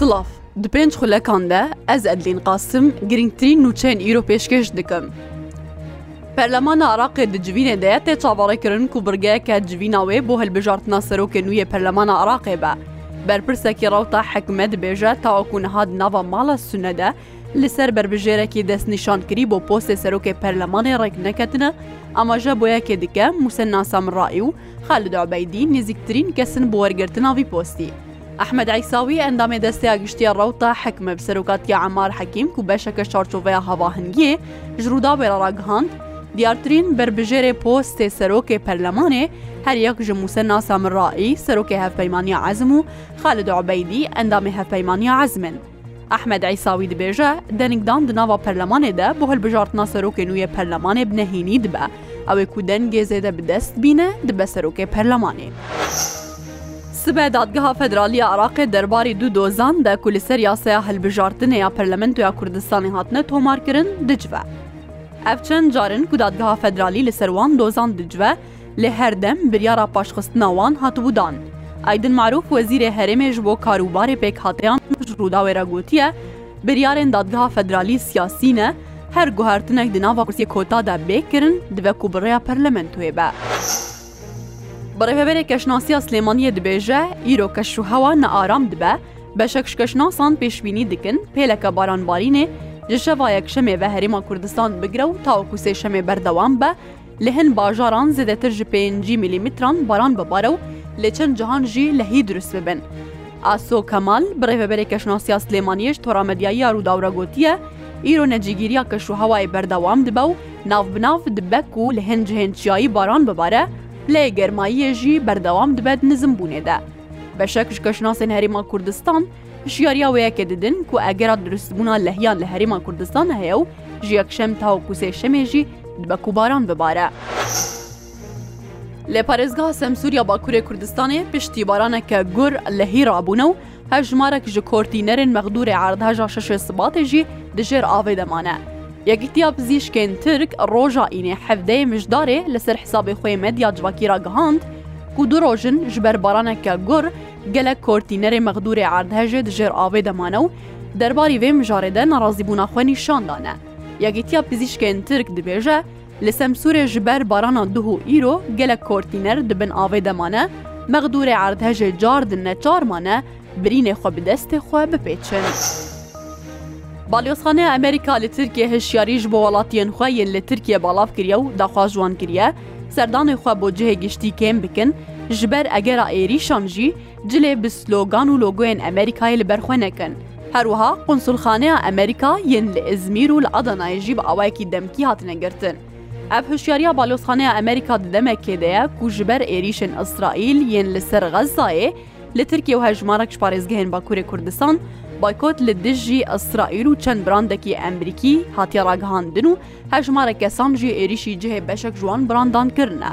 Silav, di pênc xulekan de ez Edlîn Qasim girîngtirîn nûçeyên îro pêşkêş dikim. Perlemana Iraqê di civînê de tê çaverêkirin ku birgeyeke civîna wê bo hilbijartina serokê nû yê perlemana Iraqê be. Berpirsekî rewta hekime dibêje taweku niha di nava mala Sune de li ser berbijêrekî destnîşankirî bo postê serokê perlemanê rêk neketine, amaje bo yekê dike Musenna Samirraî û Xalid Ubeydî nêzîktirîn kes in bi wergirtina vî postî. Ehmed Îsawî endamê Desteya Giştî ya Rewta Hikm bi serokatiya Emar Hekîm ku beşeke çarçoveya havahingiyê ji Rûdawê re ragihand, Diyartirîn berbijêrê postê Serokê Perlemanê her yek ji Mûsenna Samirraî, Serokê Hevpeymaniya Ezm û Xalid Ubeydî, Endamê Hevpeymaniya Ezm in. Ehmed Îsawî dibêje, denigdan di nava perlemanê de bo hilbijartina serokê nû yê perlemanê bi nehînî dibe. Ew ê ku dengê zêde bi dest bîne, dibe serokê perlemanê. Sibe Dadgeha Federalî ya Iraqê derbarê du dozan de ku li ser yaseya hilbijartinê ya Perlementoya Kurdistanê hatine tomarkirin, dicive. Ev çend car in ku Dadgeha Federalî li ser wan dozan dicive. Lê her dem biryara paşxistina wan hatibû dan. Aydin Marûf wezîrê herêmê ji bo karûbarê pêkhateyan ji Rûdawê re gotiye, Biryarên Dadgeha Federalî siyasî ne, her guhertinek di nava kursiyê kota de bê kirin dibe ku bi rêya parlamentoyê be. Birêveberê Keşnasiya Silêmaniyê dibêje, Îro keşûhewa nearam dibe, beşek ji keşnasan pêşbînî dikin pêleke baranbarînê ji şeva Yekşemê ve herêma Kurdistan bigire û tawaku Sêşemê berdewam be, Li hin bajaran zêdetir ji pêncî mîlîmîtran baran bibare û li çend cihan jî lehî dirust bibin. Aso Kemal, bi rêveberê Keşnasiya Silêmaniyê ji tora medyayî ya Rûdaw re gotiye, Îro necîgîriya keşûhewayê berdewam dibe û nav bi nav dibe ku li hin cihên çiyayî baran bibare, pleyê germayiyê jî berdewam dibe di nizimbûnê de. Beşek ji keşnasên Herêma Kurdistan, Hişyariya wê yekê didin ku egera dirustbûna lehiyan li Herêma Kurdistanê heye û ji yekşem tawa ku sê şemê jî dibe ku baran bibare. Li parêzgeha Semsûr ya Bakurê Kurdistanê piştî baraneke gur lehî rabûne û hevjimarek ji kortînerên mexdûrê erdheja şeşê Sibatê jî di jêr avê de mane. Yekîtiya Pizîşkên Tirk roja Înê hevdeyê Mijdarê li ser hisabê xwe yê medya civakî ragihand ku du roj in ji ber baraneke gur Gelek kortînerê mexdûrê erdhej ê di jêr avê de mane û derbarî vê mijarê de nerazîbûna xwe nîşan dane. Yekîtiya Pizîşkên Tirk dibêje, Li Semsûrê ji ber barana duh û îro gelek kortîner di bin avê de mane, mexdûrê erdhej ê car di neçar mane birînê xwe bi destê xwe bipêçin. Balyozxaneya Amerîka li Tirkiyê hişyarî ji bo welatiyên xwe yên li Tirkiyê balav kiriye û daxwaz ji wan kiriye, Serdanê xwe bo cihê giştî kêm bikin, ji ber egera êrîşan jî cilê bi slogan û logoyên Amerîkayê li ber xwe nekin. Her wiha Qunsulxaneya Amerîka yên li Îzmîr û li Adanayê jî bi awayekî demkî hatine girtin. Ev hişyariya Balozxaneya Amerîka di demekê de ye ku ji ber êrîşên Îsraîl yên li ser Xezzayê li Tirkiye û hejmarek ji parêzgehên Bakurê Kurdistan boykot li dijî Îsraîl û çend brandekî Emrîkî hatiye ragihandin û Hevjmarek kesan jî êrîşî cihê beşek ji wan brandan kirine.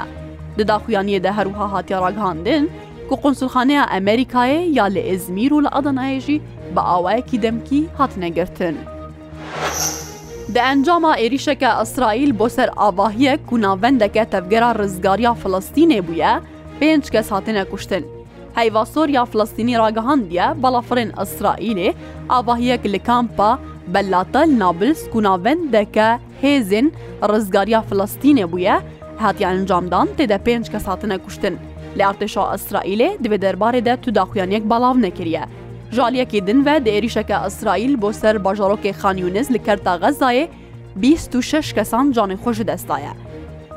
Di daxuyaniyê de her wiha hatiye ragihandin ku Konsulxaneya Amerîkayê ya li Îzmîr û li Adanayê jî bi awayekî demkî hatine girtin. Di encama êrîşeke Îsraîl bo ser avahiyek ku navendeke Tevgera Rizgariya Filistînê bûye, pênc kes hatine kuştin. Heyva sor ya Filistînî ragihandiye balafirên Îsraîlê avahiyek li kampa Bellata li Nablus ku navend deke Hêzên Rizgariya Filistînê bûye hatiye encamdan, tê de pênc kes hatine kuştin. Lê artêşa Îsraîlê di vê derbarê de tu daxuyaniyek balav nekiriye. Ji aliyekî din ve di êrîşeke Îsraîl bo ser bajarokê Xan Yûnis li Kerta Xezayê, bîst û şeş kesan canê xwe ji dest daye.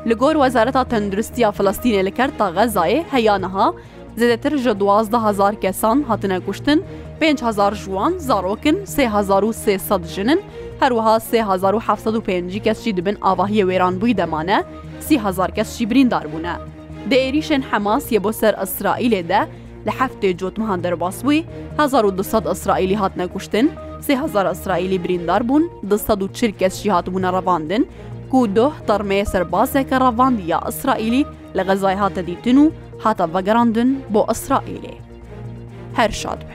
Li gor Wezareta Tenduristiya Filistînê li Kerta Xezayê heya niha zêdetir ji duwazdeh hezar kesan hatine kuştin, pênc hezar ji wan zarok in, sê hezar û sê sed jin in, her wiha sê hezar û heft sed û pêncî kes jî di bin avahiyê wêranbûyî de mane, sî hezar kes jî birîndar bûne. Di êrîşên Hemasê bo ser Îsraîlê de, Li heftê cotmihan derbas bûye hezar û du sed Îsraîlî hatine kuştin, sê hezar Îsraîlî birîndar bûn, du sed û çil kes jî hatibûne revandin ku doh termeyê serbazeke revandî ya Îsraîlî li Xezayê hate dîtin û hate vegerandin bo Îsraîlê. Her şad be.